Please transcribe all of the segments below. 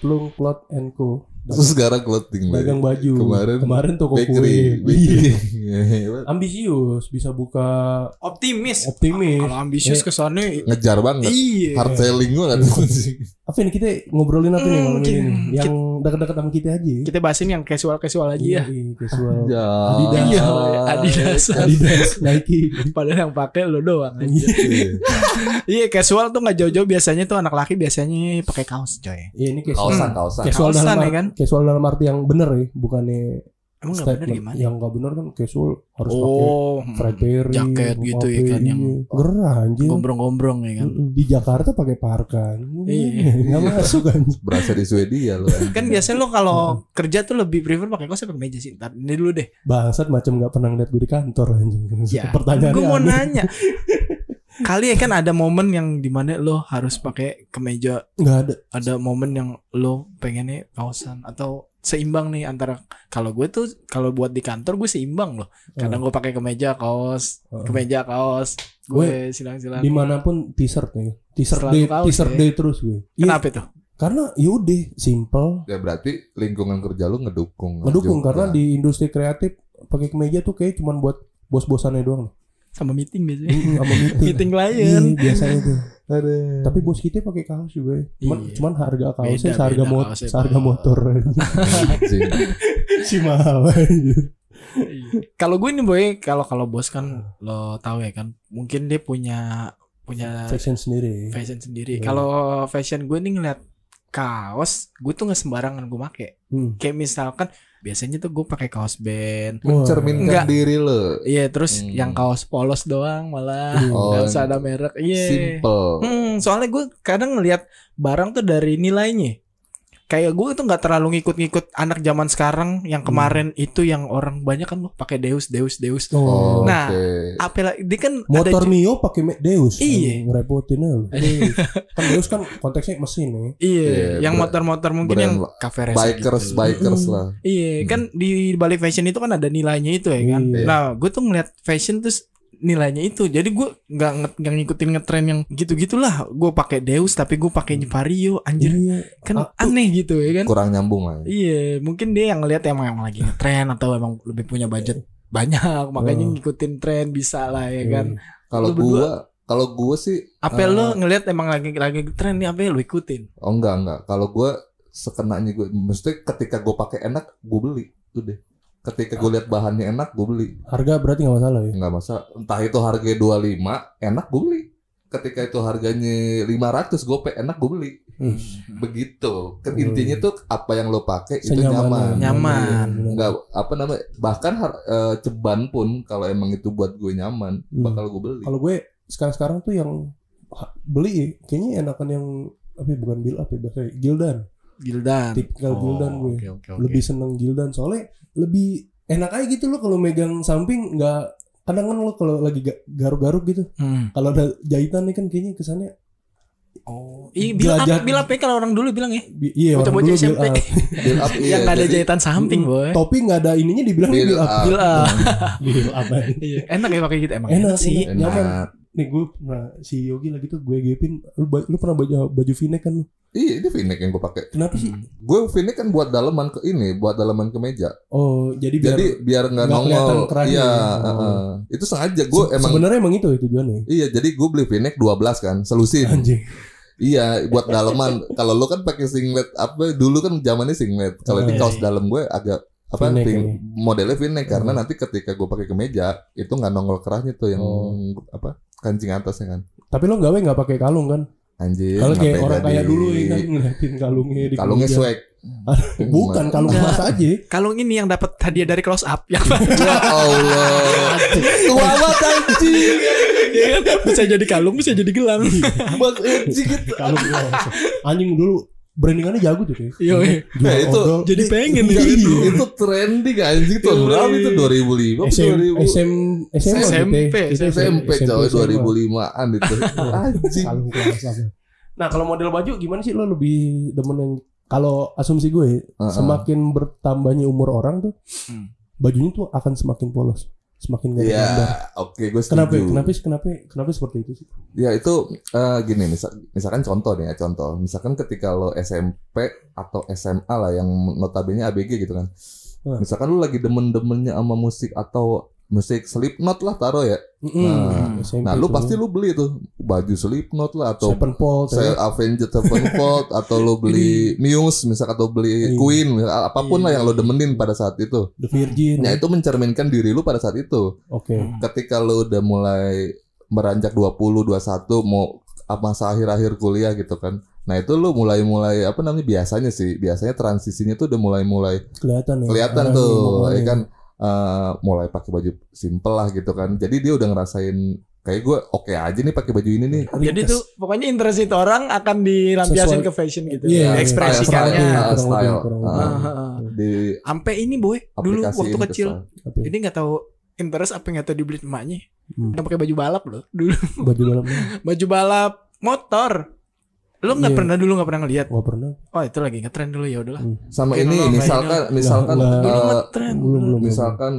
Plung Cloth and Co. Terus sekarang clothing lagi. Dagang baju. Kemarin Kemarin toko bakery, kue. bakery. Iya. Hebat. Ambisius bisa buka Optimis. optimis. Kalau ambisius Eh, ke sana Ngejar banget. iya. Hard selling banget. Apa ini kita ngobrolin apa nih Hmm, malam ini? Yang dekat-dekat sama kita aja. Kita bahasin yang casual-casual aja ya. Iya, casual. Ya. Adidas. Iya, Adidas. Adidas, Nike. Padahal yang pakai lo doang. aja. Iya. Iya, casual tuh nggak jauh-jauh biasanya tuh anak laki biasanya pakai kaos, coy. Iya, ini casual. Kaosan, kaosan. Casual Kaosan dalam ya kan? Casual dalam arti yang bener ya, bukannya Emang nggak bener gimana? Yang nggak bener kan casual harus pakai Oh, Fred Perry, jaket gitu ya kan, yang ini. gerah anjir. gombrong-gombrong ya kan. Di Jakarta pakai parkan. Iya. Nggak masuk kan. Berasa di Swedia lo. Kan biasanya lo kalau kerja tuh lebih prefer pakai kaos apa meja sih? Ntar ini dulu deh. Bangsat macam nggak pernah lihat gue di kantor anjing. Ya, Pertanyaannya gue mau nanya. Kali ya kan ada momen yang di mana lo harus pakai kemeja, Nggak ada. ada momen yang lo pengennya kaosan atau seimbang nih antara kalau gue tuh kalau buat di kantor gue seimbang loh. Kadang gue pakai kemeja kaos, kemeja kaos, gue silang-silang. Di mana pun t-shirt nih. T-shirt day, t-shirt ya. day terus gue. Iya, Kenapa itu? karena yaudah simple. Ya berarti lingkungan kerja lu ngedukung. Ngedukung juga. karena di industri kreatif pakai kemeja tuh kayak cuman buat bos-bosannya doang. Sama meeting biasanya. Mm, sama meeting. meeting Iya, klien. biasanya tuh. Aduh. Tapi bos kita pakai kaos juga. ya. Cuman, Iya. cuman harga kaosnya Beda, seharga beda mot kaosnya, seharga motor. Anjing. si mahal aja. kalau gue nih boy, kalau kalau bos kan lo tahu ya kan, mungkin dia punya punya Fashion sendiri. fashion sendiri. Iya. Kalau fashion gue nih ngeliat kaos, gue tuh nggak sembarangan gue make. Hmm. Kayak misalkan biasanya tuh gue pakai kaos band. Mencerminkan Enggak. diri lo. Iya, terus Hmm. yang kaos polos doang malah Hmm. Oh, nggak usah ada merek. Iya. Simple. Hmm, soalnya gue kadang ngeliat barang tuh dari nilainya. Kayak gue tuh nggak terlalu ngikut-ngikut anak zaman sekarang yang Hmm. kemarin itu yang orang banyak kan loh pakai Deus Deus Deus. Oh. Nah, Oke. Apel dia kan Motor ada Mio pakai Deus. Iya. Anjing, Ngerepotin. Iya. kan Deus kan konteksnya mesin ya. Iya, Iya, yang motor-motor mungkin brand yang cafe racer bikers gitu. bikers lah. Iya, Hmm. kan di balik fashion itu kan ada nilainya itu ya kan. Iya. Nah, gue tuh ngeliat fashion terus nilainya itu. Jadi gue nggak nggak ngikutin ngetren yang gitu-gitulah. Gue pakai Deus tapi gue pakai Vario anjir. Iya. Kan Ah, aneh gitu ya kan. Kurang nyambung lah. Iya, mungkin dia yang ngeliat emang, emang lagi ngetren atau emang lebih punya budget banyak, makanya Oh. ngikutin tren bisa lah ya Iya. kan. Kalau Lu berdua- gua kalau gua sih Apa Ah. lo ngeliat emang lagi lagi tren nih apa ya lu ikutin? oh enggak enggak. Kalau gua sekenanya gua mesti ketika gua pakai enak gua beli udah. Ketika gua lihat bahannya enak gua beli. Harga berarti nggak masalah ya. Enggak masalah. Entah itu harga 25 enak gua beli. Ketika itu harganya 500 gope enak gua beli. Hmm. Begitu. Kan Hmm. intinya tuh apa yang lo pakai itu nyaman. Nyaman. Enggak apa namanya bahkan har- eh, ceban pun kalau emang itu buat gue nyaman Hmm. bakal gue beli. Kalau gue sekarang-sekarang tuh yang beli ya, kayaknya enakan yang apa ya, bukan build up ya bahasa Gildan. Gildan. Tipikal Gildan gue. oke, oke, oke. Lebih seneng Gildan soalnya lebih enak aja gitu loh kalau megang samping nggak kadang kan lo kalau lagi ga- garuk-garuk gitu. Hmm. Kalau ada jahitan nih kan kayaknya kesannya Oh, iya bilang Jelajah. apa, bilang apa ya kalau orang dulu bilang ya? bi- iya orang dulu build SMP. up. Build up, iya, yang nggak ada jadi jahitan samping, Mm, boy. Topi nggak ada ininya dibilang build build up. up. Build up. Build up. Iya, enak ya pakai gitu emang. Enak sih. enak. Nyaman. Nih gue pernah si Yogi lagi tuh gue gepin lu, lu pernah baju baju v-neck kan lu? Iya, ini v-neck yang gue pakai. Kenapa sih? Hmm. Gue v-neck kan buat dalaman ke ini, buat dalaman ke meja. Oh, jadi biar Jadi biar nggak nongol. Iya, ya. Oh. heeh. itu sengaja gue se- emang. sebenarnya emang itu tujuannya. Iya, jadi gue beli v-neck 12 kan, selusin. Anjing. Iya, buat dalaman. Kalau lo kan pakai singlet apa? Dulu kan zamannya singlet. Kalau ini Oh, kaos iya. dalam gue agak apa V-neck ping- modelnya v-neck karena Hmm. nanti ketika gue pakai kemeja itu nggak nongol kerahnya tuh yang Oh. apa kancing atasnya kan Tapi lo gawe nggak pakai kalung kan? anjir Kalau kayak orang kaya dulu ya kan ngeliatin kalungnya di kalungnya swag Bukan kalung emas aja. Kalung ini yang dapat hadiah dari close up yang ya Allah tua banget anjing Iya kan? bisa jadi kalung, bisa jadi gelang. Bang anjing gitu kalung. Anjing dulu brandingannya jago tuh kayak. Iya, iya. Nah, itu odol. Jadi pengen Iya, nih. iya. itu trending anjing tahun Yoi. berapa itu 2005 apa SM, 2000 SM, SMA SMP. Kita SMP coy SMA. 2005an itu anjing. Nah kalau model baju gimana sih lo lebih demen yang kalau asumsi gue Heeh. semakin bertambahnya umur orang tuh Hmm. bajunya tuh akan semakin polos. Semakin gak ada Ya, gambar. oke, gue setuju. Kenapa? Kenapa? Kenapa? Kenapa seperti itu sih? Ya itu eh, gini, misal, misalkan contoh nih ya, contoh. Misalkan ketika lo SMP atau SMA lah yang notabene ABG gitu kan. Hmm. Misalkan lu lagi demen-demennya sama musik atau musik Slipknot lah taruh ya. Nah, SMP Nah, lu pasti lu beli tuh baju Slipknot lah atau Sevenfold, saya ya. Avenged Sevenfold atau lo beli Muse misal atau beli Iya. Queen apa pun lah yang lo demenin pada saat itu. The Virgin. Nah itu mencerminkan diri lu pada saat itu. Oke. Ketika lu udah mulai beranjak 20, 21 mau apa masa akhir-akhir kuliah gitu kan. Nah itu lu mulai-mulai apa namanya biasanya sih biasanya transisinya tuh udah mulai-mulai Kelihatan ya. kelihatan tuh ya kan eh, mulai pakai baju simple lah gitu kan. Jadi dia udah ngerasain kayak gue oke aja nih pakai baju ini nih. Jadi tuh pokoknya interest itu orang akan dilampiasin Sesuai- ke fashion gitu. Iya, iya. Ekspresikannya. Style, style. ah, ah. di Sampai ini boy, dulu waktu ke kecil. style. Apa ya? Ini nggak tahu interest apa yang nggak tahu dibeli emaknya. Hmm. Udah pakai baju balap loh dulu. Baju dalamnya Baju balap motor. Lu nggak Iya. pernah dulu nggak pernah ngeliat. nggak pernah. Oh itu lagi ngetren dulu ya udahlah. sama Oke, ini misalkan misalkan Dulu eh, ngetren. belum belum. misalkan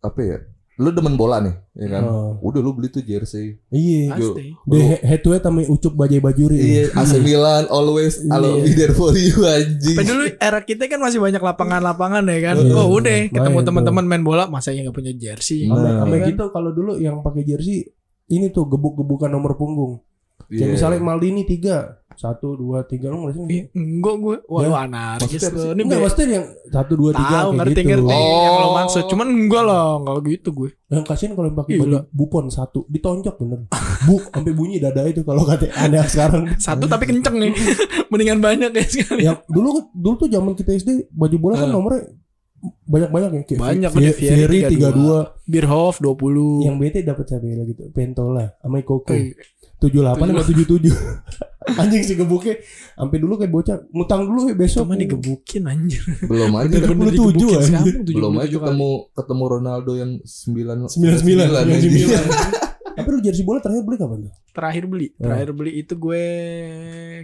apa ya lu demen bola nih ya kan Oh. udah lu beli tuh jersey Iya. Pasti. Di he- head to head sama Ucup Bajai Bajuri. iya AC Milan always Iya. I'll be there for you anjing Tapi dulu era kita kan masih banyak lapangan-lapangan ya kan. Iya, oh udah ketemu teman-teman main bola masa ya nggak punya jersey. Sama, Nah. sama Iya kan? gitu kalau dulu yang pakai jersey ini tuh gebuk-gebukan nomor punggung. Iya. Kayak misalnya Maldini tiga, satu dua tiga lu ngerti nggak? Ih, Enggak gue. Wah Ya. lu anarkis lu. sih? Ini Enggak, maksudnya yang satu dua tiga tahu kayak ngerti gitu. ngerti yang lo Oh. maksud. Cuman enggak lah, enggak gitu gue. Yang kasihan kalau pakai baju bupon satu ditonjok bener. Bu sampai bunyi dada itu kalau kata aneh sekarang. Satu tapi kenceng nih. Mendingan banyak ya sekali. yang dulu dulu tuh zaman kita SD baju bola kan Eh. nomornya banyak-banyak ya kayak Banyak, Fi- ada Fi- Fieri Fieri 32 Beerhoff 20. yang BT dapat siapa ya gitu Pentola sama Ikoko Eh, 78 sama 77 anjing sih gebuknya sampai dulu kayak bocah ngutang dulu ya besok Cuma digebukin anjir. belum aja Bener-bener 77 digebukin sekarang, anjir. 77 belum aja ketemu ketemu Ronaldo yang 9 99 anjing. tapi lu jersey bola terakhir beli kapan tuh Terakhir beli, Oh. terakhir beli itu gue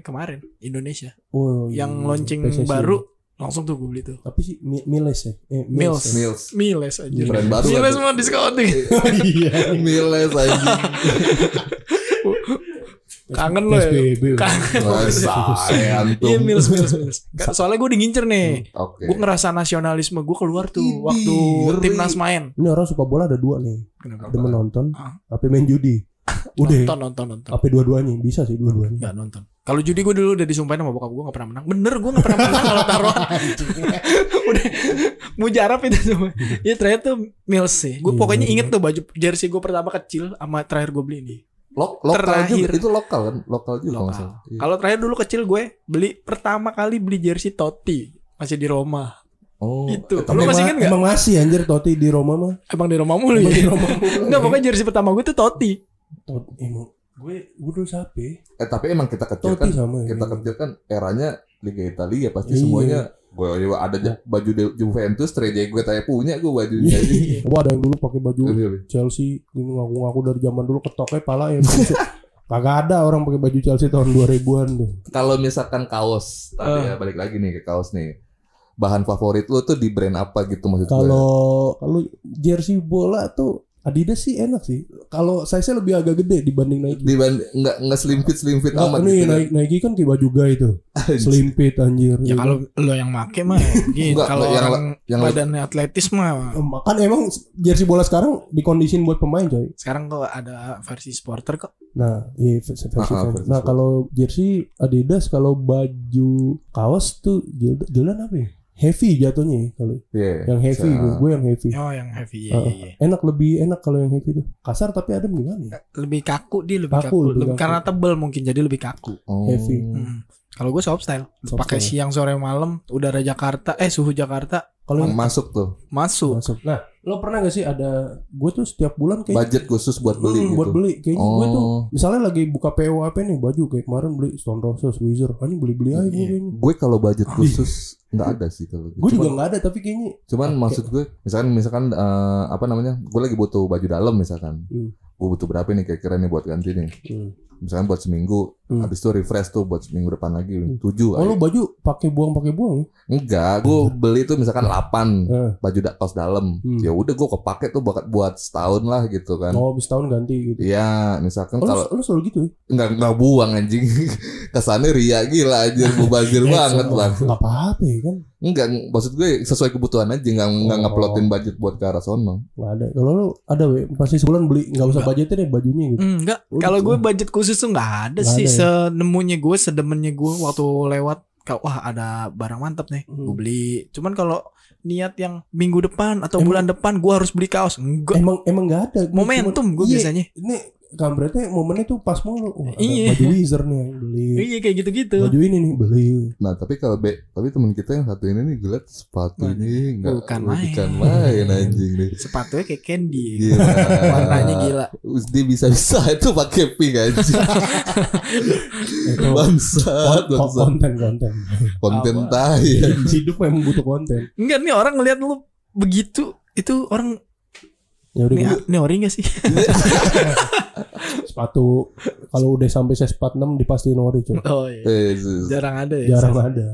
kemarin Indonesia. oh iya. Yang launching PSSI. baru langsung tuh gue beli tuh. tapi sih Mi- Miles ya eh, Mills. ya? Mills Miles aja. brand baru Miles mau discounting. iya Miles anjing Kangen lo ya. Kangen. Wah, sayang tuh Iya Mills, Mills, Mills. Soalnya gue digincer nih. oke Gue ngerasa nasionalisme gue keluar tuh Idih, waktu ngeri. timnas main. ini orang suka bola ada dua nih Kenapa? ada menonton Ah. tapi main judi udah Nonton, nonton, nonton. apa dua-duanya bisa sih dua-duanya Gak nonton. Kalau judi gue dulu udah disumpahin sama bokap gue gak pernah menang. Bener gue gak pernah menang kalau taruhan. udah mujarab itu semua. Ya terakhir tuh Mills sih. Gue Iya, pokoknya inget tuh baju jersey gue pertama kecil sama terakhir gue beli ini. Lo- lokal Terakhir. juga itu lokal kan lokal juga Lokal. Iya. Kalau terakhir dulu kecil gue beli pertama kali beli jersey Totti masih di Roma. oh Itu. eh, Lu masih inget nggak? emang masih anjir Totti di Roma mah Emang di Roma mulu Emang ya? di Roma mulu. Enggak pokoknya jersey pertama gue tuh Totti. Tot- emang gue gue dulu ya? eh tapi emang kita kecil kan sama ya. kita kecil kan eranya Liga Italia pasti Iya. semuanya gue ada ja- baju Juventus Trezeguet gue punya gue bajunya aja. Wah ada yang dulu pakai baju Iya, Chelsea ini ngaku-ngaku dari zaman dulu ketoknya pala ya. Kagak ada orang pakai baju Chelsea tahun 2000-an tuh. Kalau misalkan kaos tadi Ah. ya balik lagi nih ke kaos nih. Bahan favorit lu tuh di brand apa gitu maksud gue? Kalau kalau jersey bola tuh Adidas sih enak sih. Kalau size-nya lebih agak gede dibanding Nike. di nggak nggak slim fit slim fit Nah, amat nih gitu. Nike, Nike kan kayak baju gay tuh. Slim fit anjir. Ya kalau lo yang make mah gitu. Kalau yang- orang yang- badannya atletis mah kan emang jersey bola sekarang dikondisin buat pemain coy. sekarang kok ada versi sporter kok. Nah, iya versi Ah, ah, versi- Nah, kalau jersey Adidas kalau baju kaos tuh Jordan apa ya? Heavy jatuhnya ya kalau Iya. yang heavy gue, gue yang heavy. Oh yang heavy ya, Ah, ya, ya. Enak lebih enak kalau yang heavy tuh. Kasar tapi adem gimana ya? Lebih kaku dia lebih Kaku, kaku, lebih Lebih- kaku. karena tebel mungkin jadi lebih kaku. Oh. Heavy. Hmm. Kalau gue soft style, Soft pakai style. siang sore malam, udara Jakarta, eh suhu Jakarta Kalau masuk tuh masuk. masuk. Nah, lo pernah gak sih ada gue tuh setiap bulan kayak budget khusus buat beli Hmm, gitu. buat beli kayaknya gue tuh Oh. misalnya lagi buka PO apa nih baju kayak kemarin beli Stone Roses, Wizard, ah, ini beli-beli aja gue Iya. kayaknya. Gue kalau budget khusus nggak ada sih kalau. Gue juga nggak ada tapi kayaknya Cuman Oke. maksud gue, misalkan misalkan eh, apa namanya, gue lagi butuh baju dalam misalkan, Hmm. gue butuh berapa nih kira-kira nih buat ganti nih. hmm, misalnya buat seminggu Hmm. habis itu refresh tuh buat seminggu depan lagi tujuh Oh lu baju pakai buang pakai buang. enggak gue beli tuh misalkan 8 Eh. baju da- kaos dalam Hmm. ya udah gue kepake tuh buat buat setahun lah gitu kan Oh, habis tahun ganti gitu. Iya, misalkan Oh, kalau lu, lu selalu gitu ya? nggak nggak buang anjing, kesannya ria gila anjir, mubazir Eh, banget lah. Nggak apa-apa ya kan? Enggak, maksud gue sesuai kebutuhan aja, nggak nggak Oh. ngeplotin budget buat ke arah sono. Nggak ada. Kalau lu ada we, pasti sebulan beli nggak usah budgetin deh bajunya gitu. Enggak, Oh, kalau gitu. gue budget khusus tuh nggak ada Nggak sih. ada ya? Senemunya gue, sedemennya gue waktu lewat, kalau wah ada barang mantap nih, gue Hmm. beli. Cuman kalau niat yang minggu depan atau Emang- bulan depan gue harus beli kaos, enggak. Emang emang nggak ada. Momentum gue Iya, biasanya. Ini kampretnya momennya tuh pas mulu. Wah, ada Iya. Baju Wizard nih yang beli. Iya kayak gitu-gitu. Baju ini nih beli. Nah, tapi kalau be, tapi teman kita yang satu ini nih gue liat sepatu Nah, ini nggak bukan main. bukan main anjing nih. Sepatunya kayak candy. Gila. Warnanya gila. Dia bisa-bisa itu pakai pink anjing. Bangsat, bangsat. konten konten. Konten tai. Hidup memang butuh konten. Enggak nih orang ngeliat lu begitu, itu orang Ya udah nih, gua- nih ori gak sih? sepatu kalau udah sampai size 46 dipastiin ori cuy. Oh iya. Eh, Jarang ada ya. Jarang ada.